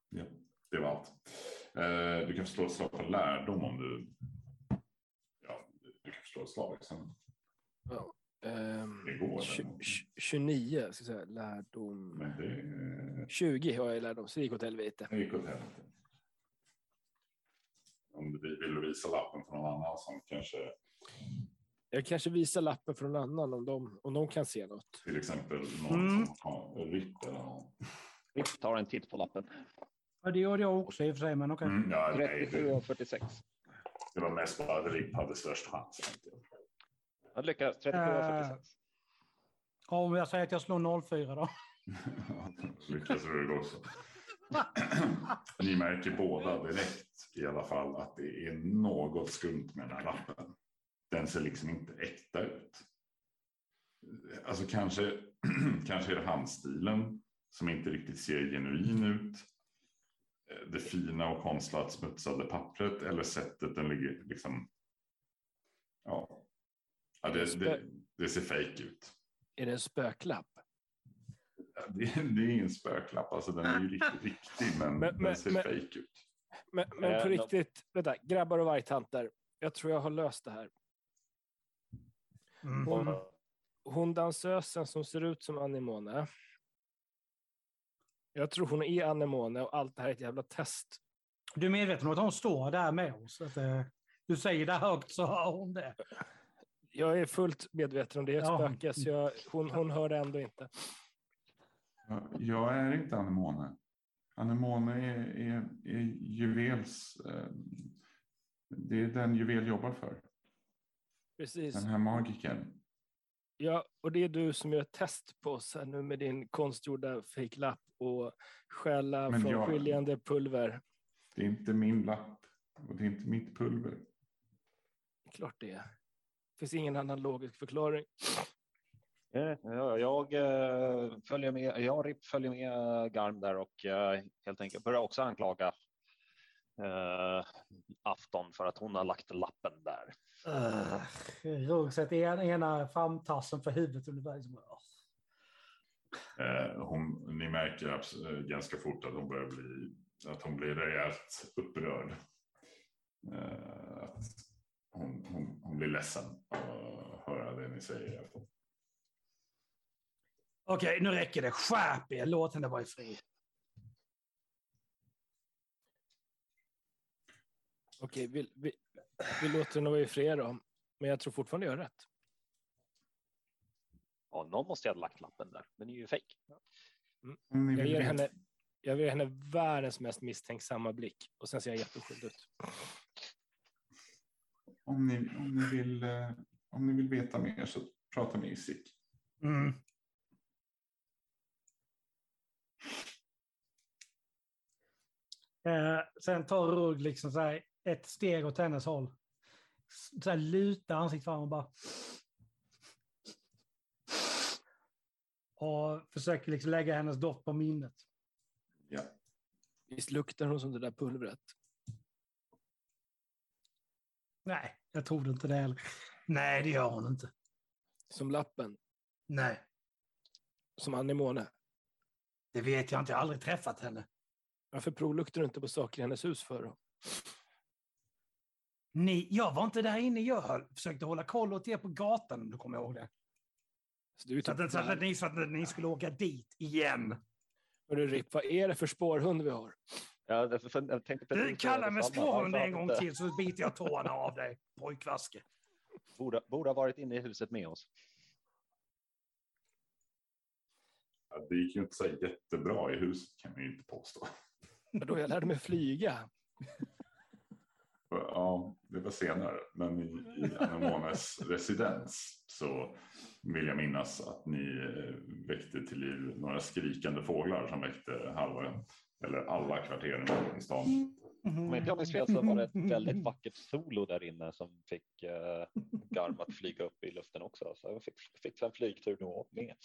[SPEAKER 2] Ja, det var allt. Eh, du kan slå ett slag på lärdom om du... Ja, du kan slå ett slag sen.
[SPEAKER 3] Ja. Ehm,
[SPEAKER 2] Det går.
[SPEAKER 3] tju- tju- 29, ska jag säga, lärdom.
[SPEAKER 2] Det,
[SPEAKER 3] 20 har jag i lärdom, så det gick åt helvete.
[SPEAKER 2] det gick åt helvete. Om blir vill du visa lappen för någon annan som kanske
[SPEAKER 3] Jag kanske visar lappen för någon annan om de, om de kan se något.
[SPEAKER 2] till exempel någon
[SPEAKER 1] Mm.
[SPEAKER 2] som har RIP eller någon.
[SPEAKER 4] Vi tar en titt på lappen.
[SPEAKER 1] Ja, det gjorde jag också i och för sig, men okej.
[SPEAKER 2] Mm, ja, nej,
[SPEAKER 4] 37
[SPEAKER 2] det,
[SPEAKER 4] och 46.
[SPEAKER 2] det var mest bara att RIP hade störst chans. Jag
[SPEAKER 4] lyckas. 37 och
[SPEAKER 1] Äh.
[SPEAKER 4] 46.
[SPEAKER 1] Ja, om jag säger att jag slår 04 då. [LAUGHS]
[SPEAKER 2] Lyckas du också. [CLEARS THROAT] Ni märker båda direkt i alla fall att det är något skumt med den här lappen. Den ser liksom inte äkta ut. Alltså kanske, [CLEARS THROAT] kanske är det handstilen som inte riktigt ser genuin ut. Det fina och konstlat smutsade pappret eller sättet den ligger liksom. Ja, ja det, det, det ser fake ut.
[SPEAKER 3] Är det en spöklapp? [LAUGHS]
[SPEAKER 2] Det, det är ingen spöklapp, alltså den är ju riktigt [LAUGHS] riktig, men,
[SPEAKER 3] Men-
[SPEAKER 2] den ser
[SPEAKER 3] men-
[SPEAKER 2] fake ut.
[SPEAKER 3] Men, men
[SPEAKER 4] Eh,
[SPEAKER 3] på
[SPEAKER 4] de-
[SPEAKER 3] riktigt, vänta, grabbar och vargtanter. Jag tror jag har löst det här.
[SPEAKER 1] Mm.
[SPEAKER 3] Hon, hon dansösen som ser ut som Anemone. Jag tror hon är Anemone och allt det här är ett jävla test.
[SPEAKER 1] Du är medveten om att hon står där med oss? Att, eh, du säger det högt så hör hon det.
[SPEAKER 3] Jag är fullt medveten om det är ett
[SPEAKER 1] Ja.
[SPEAKER 3] spöke, så jag, hon, hon hör det ändå inte.
[SPEAKER 2] Ja, Jag är inte anemone. Anemone är, är, är juvels. Eh, det är den juvel jobbar för.
[SPEAKER 3] Precis.
[SPEAKER 2] Den här magiken.
[SPEAKER 3] Ja, och det är du som gör test på oss här nu med din konstgjorda fejklapp och stjäla
[SPEAKER 2] Men
[SPEAKER 3] från
[SPEAKER 2] jag-
[SPEAKER 3] skiljande pulver.
[SPEAKER 2] Det är inte min lapp och det är inte mitt pulver.
[SPEAKER 3] Klart det är. Det finns ingen annan logisk förklaring.
[SPEAKER 4] Eh, ja, Jag eh, följer med. Jag Rip följer med Garm där och eh, helt enkelt börjar också anklaga eh, Afton för att hon har lagt lappen där.
[SPEAKER 1] Uh, Rugg sätter en, ena framtassen för huvudet ungefär. Liksom.
[SPEAKER 2] Eh, hon, ni märker ganska fort att hon börjar bli, att hon blir rejält upprörd. Eh, att hon, hon, hon blir ledsen att höra det ni säger.
[SPEAKER 1] Okej, nu räcker det. Skärp er, låt henne vara i fred.
[SPEAKER 3] Okej, vi, vi, vi låter henne vara i fred då. Men jag tror fortfarande jag har rätt.
[SPEAKER 4] Ja, någon måste ju ha lagt lappen där, men det är ju fejk.
[SPEAKER 2] Ni
[SPEAKER 3] Jag ger henne, jag ger henne världens mest misstänksamma blick och sen ser jag jätteskyldig ut.
[SPEAKER 2] Om ni, om, ni vill, eh, om ni vill veta mer så prata med Isik.
[SPEAKER 1] Mm. Eh, sen tar Rugg liksom så här ett steg åt hennes håll. Så här lutar ansiktet fram och bara... Och försöker liksom lägga hennes doft på minnet.
[SPEAKER 2] Ja.
[SPEAKER 3] Visst luktar hon som det där pulvret?
[SPEAKER 1] Nej, jag trodde inte det heller. Nej, det gör hon inte.
[SPEAKER 3] Som lappen?
[SPEAKER 1] Nej,
[SPEAKER 3] Som anemone?
[SPEAKER 1] det vet jag inte. Jag har aldrig träffat henne.
[SPEAKER 3] Varför provluktar du inte på saker i hennes hus för? Då?
[SPEAKER 1] Ni, jag var inte där inne. Jag höll, försökte hålla koll åt er på gatan om du kommer ihåg det.
[SPEAKER 3] Så du
[SPEAKER 1] Så att,
[SPEAKER 3] typ
[SPEAKER 1] så att, ni, så att ni skulle åka dit igen.
[SPEAKER 3] Hörru Ripp, vad är det för spårhund vi har?
[SPEAKER 4] Ja, därför- för- jag tänkte
[SPEAKER 1] Du kallar mig spårhund en gång till så biter jag tårna av dig, pojkvaske.
[SPEAKER 4] Borde, borde ha varit inne i huset med oss.
[SPEAKER 2] Ja, Det gick ju inte så jättebra i huset kan vi ju inte påstå.
[SPEAKER 3] Då jag lärde mig flyga.
[SPEAKER 2] Ja, det var senare, men i, i Anemones residens så vill jag minnas att ni eh, väckte till liv några skrikande fåglar som väckte halva eller alla kvarteren i stan.
[SPEAKER 4] Om inte jag minns fel så var det ett väldigt vackert solo där inne som fick eh, Garm att flyga upp i luften också. Så jag fick, fick en flygtur då med.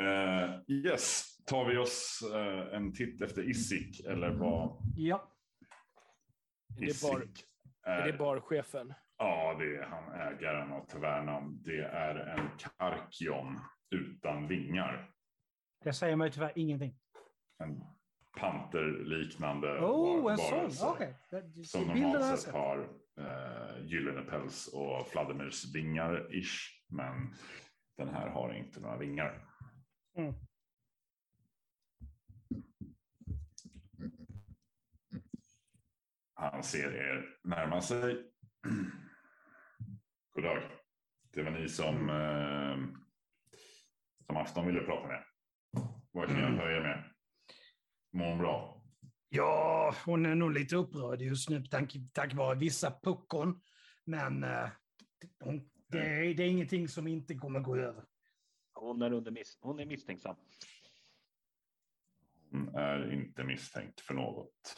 [SPEAKER 2] Eh, yes, tar vi oss eh, en titt efter Isik eller vad
[SPEAKER 1] Ja,
[SPEAKER 3] Är det, bar,
[SPEAKER 2] Isik
[SPEAKER 3] är det barchefen?
[SPEAKER 2] Ja, det är han ägaren av tavernan. Det är en karkion utan vingar.
[SPEAKER 1] det säger mig tyvärr ingenting.
[SPEAKER 2] En panterliknande
[SPEAKER 1] Oh, en sån. Det-
[SPEAKER 2] Som normalt sett
[SPEAKER 1] sett.
[SPEAKER 2] har eh, gyllene päls och fladdermusvingar ish. Men den här har inte några vingar.
[SPEAKER 1] Mm.
[SPEAKER 2] Han ser er närma sig. [CLEARS THROAT] God dag. Det var ni som, eh, som Afton ville prata med. Vad kan jag hjälpa er med? Mår hon bra?
[SPEAKER 1] Ja, hon är nog lite upprörd just nu tack, tack vare vissa puckon. Men eh, hon, det, är, det är ingenting som inte kommer gå över.
[SPEAKER 4] Hon är, under miss hon är misstänksam.
[SPEAKER 2] Hon är inte misstänkt för något.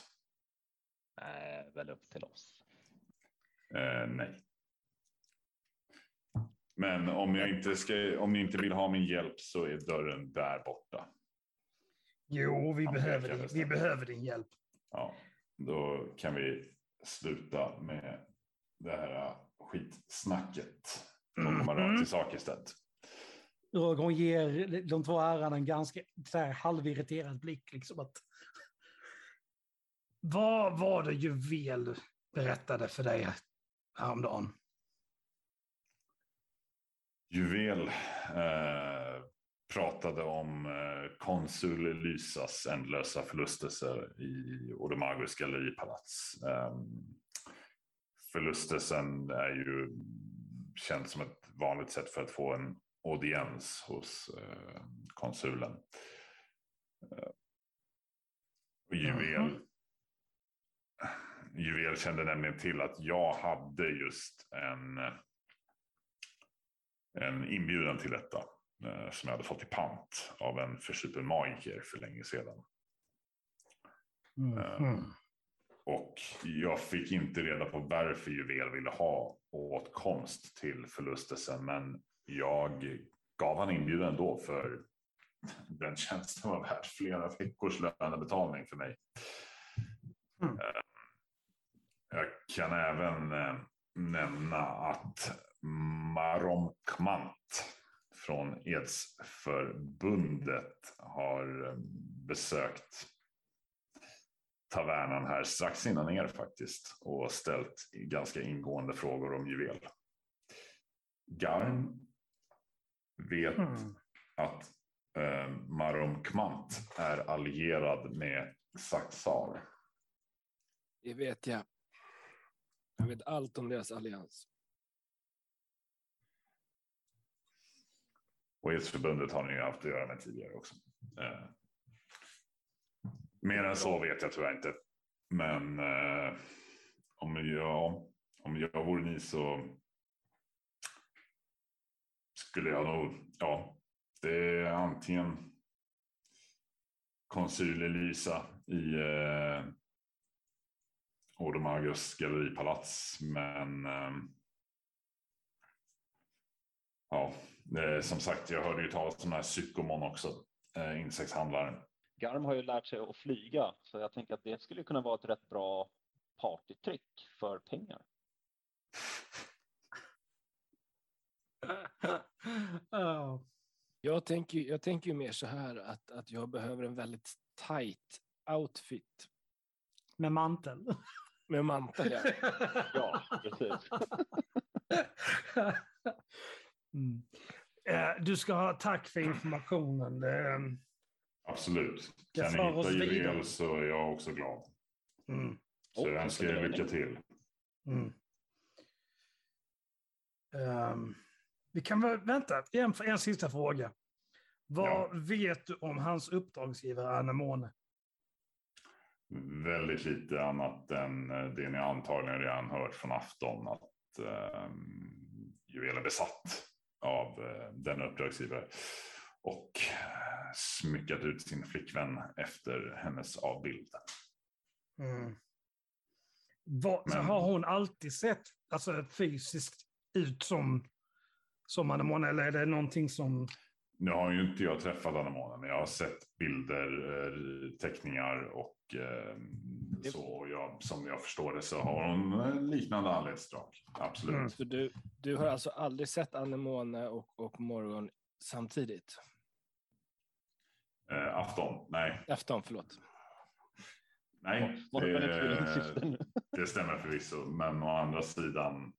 [SPEAKER 4] Nej, väl upp till oss.
[SPEAKER 2] Eh, nej. Men om, jag inte ska, om ni inte vill ha min hjälp så är dörren där borta.
[SPEAKER 1] Jo, vi,
[SPEAKER 2] Han
[SPEAKER 1] behöver din, vi behöver din hjälp.
[SPEAKER 2] Ja, då kan vi sluta med det här skitsnacket och komma rakt till sak istället.
[SPEAKER 1] Ögon ger de två herrarna en ganska så här, halvirriterad blick. Liksom att, vad var det Juvel berättade för dig häromdagen?
[SPEAKER 2] Juvel eh, pratade om eh, konsul Lysas ändlösa förlustelser i Odemagos galleripalats. Eh, förlustelsen är ju känd som ett vanligt sätt för att få en audiens hos eh, konsulen. Eh, och Juvel,
[SPEAKER 1] Mhm.
[SPEAKER 2] Juvel kände nämligen till att jag hade just en en inbjudan till detta eh, som jag hade fått i pant av en försupen magiker för länge sedan.
[SPEAKER 1] Mhm.
[SPEAKER 2] Och jag fick inte reda på varför Juvel ville ha åtkomst till förlustelsen, men jag gav han inbjudan då för den tjänsten var värd flera veckors lönebetalning för mig.
[SPEAKER 1] Mm.
[SPEAKER 2] Jag kan även eh, nämna att Marom Kmant från Edsförbundet har eh, besökt tavernan här strax innan er faktiskt och ställt ganska ingående frågor om juvel. Garn vet
[SPEAKER 1] Mm.
[SPEAKER 2] att eh, Marom Kmant är allierad med Saxar.
[SPEAKER 3] Det vet jag. Jag vet allt om deras allians.
[SPEAKER 2] Och förbundet har ni ju haft att göra med tidigare också. Eh, mer än så vet jag tyvärr inte. Men eh, om, jag, om jag vore ni så skulle jag nog, ja, det är antingen konsul Elisa i eh, Odomagos galleripalats, men eh, ja, eh, som sagt, jag hörde ju talas om den här psykomon också, eh, insektshandlaren.
[SPEAKER 4] Garm har ju lärt sig att flyga, så jag tänker att det skulle kunna vara ett rätt bra partytrick för pengar.
[SPEAKER 1] Ja. [LAUGHS]
[SPEAKER 3] Jag tänker, jag tänker ju mer så här att, att jag behöver en väldigt tight outfit
[SPEAKER 1] Med mantel. [LAUGHS]
[SPEAKER 3] med mantel. Ja. [LAUGHS]
[SPEAKER 4] Ja, precis.
[SPEAKER 1] mm. Eh, Du ska ha tack för informationen. Eh,
[SPEAKER 2] Absolut. Kan ni hitta juvel så är jag också glad.
[SPEAKER 1] Mm.
[SPEAKER 2] Så
[SPEAKER 4] Och
[SPEAKER 2] jag önskar er lycka till.
[SPEAKER 1] Mm. Ehm, vi kan väl vänta, en, en sista fråga. Vad
[SPEAKER 2] Ja.
[SPEAKER 1] vet du om hans uppdragsgivare Anemone?
[SPEAKER 2] Väldigt lite annat än eh, det ni antagligen redan hört från afton. Att eh, juvel är besatt av eh, den uppdragsgivare. Och eh, smyckat ut sin flickvän efter hennes avbild.
[SPEAKER 1] Mm. Så
[SPEAKER 2] Men-
[SPEAKER 1] har hon alltid sett alltså, fysiskt ut som, som Anemone eller är det någonting som...
[SPEAKER 2] Nu har ju inte jag träffat Anemone, men jag har sett bilder, eh, teckningar och så. Och jag, som jag förstår det så har hon eh, liknande anledsdrag. Absolut.
[SPEAKER 1] Mm.
[SPEAKER 3] Så du, du har alltså aldrig sett Anemone och, och Morgon samtidigt?
[SPEAKER 2] Eh, afton? Nej,
[SPEAKER 3] Afton, förlåt.
[SPEAKER 2] nej.
[SPEAKER 4] Det
[SPEAKER 2] Det,
[SPEAKER 4] syften? [LAUGHS]
[SPEAKER 2] det stämmer förvisso. Men å andra sidan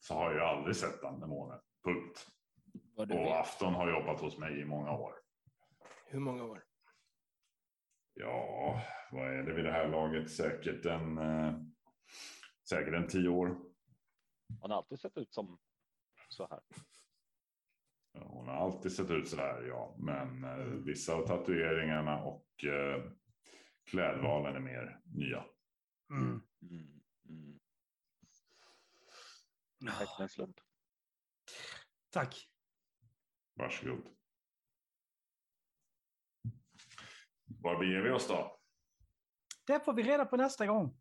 [SPEAKER 2] så har jag aldrig sett Anemone. Punkt. Och
[SPEAKER 3] vet.
[SPEAKER 2] afton har jobbat hos mig i många år.
[SPEAKER 3] Hur många år?
[SPEAKER 2] Ja, vad är det vid det här laget? Säkert en, eh, säkert en tio år.
[SPEAKER 4] Han har alltid sett ut som så här.
[SPEAKER 2] Ja, Hon har alltid sett ut så här, ja. Men eh, vissa av tatueringarna och eh, klädvalen är mer nya.
[SPEAKER 5] Mm.
[SPEAKER 4] Mm. Mm. Tack för en slump.
[SPEAKER 5] Tack.
[SPEAKER 2] Varsågod. Var beger vi oss då?
[SPEAKER 5] Det får vi reda på nästa gång.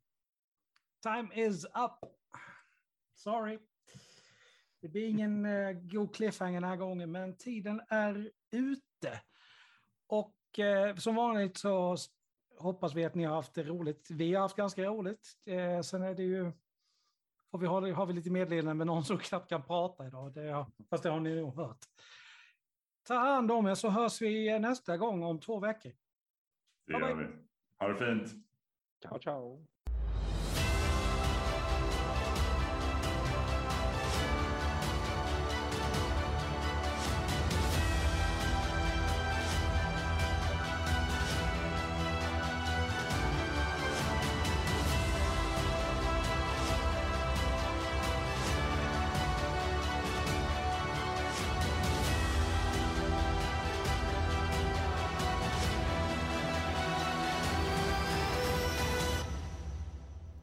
[SPEAKER 5] Time is up. Sorry. Det blir ingen uh, god cliffhanger den här gången, men tiden är ute. Och eh, som vanligt så hoppas vi att ni har haft det roligt. Vi har haft ganska roligt. Eh, sen är det ju... Och vi har, har vi lite meddelande med någon som [LAUGHS] knappt kan prata idag. Det, har- fast det har ni nog hört. Ta hand om er så hörs vi eh, nästa gång om två veckor.
[SPEAKER 2] Det
[SPEAKER 5] Bye,
[SPEAKER 2] gör
[SPEAKER 5] bye.
[SPEAKER 2] vi. Ha det fint.
[SPEAKER 4] Ciao, ciao.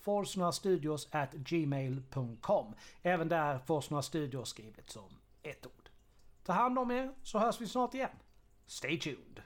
[SPEAKER 1] forsnastudios at gmail.com. Även där Forsnora Studios skrivet som ett ord. Ta hand om er så hörs vi snart igen. Stay tuned!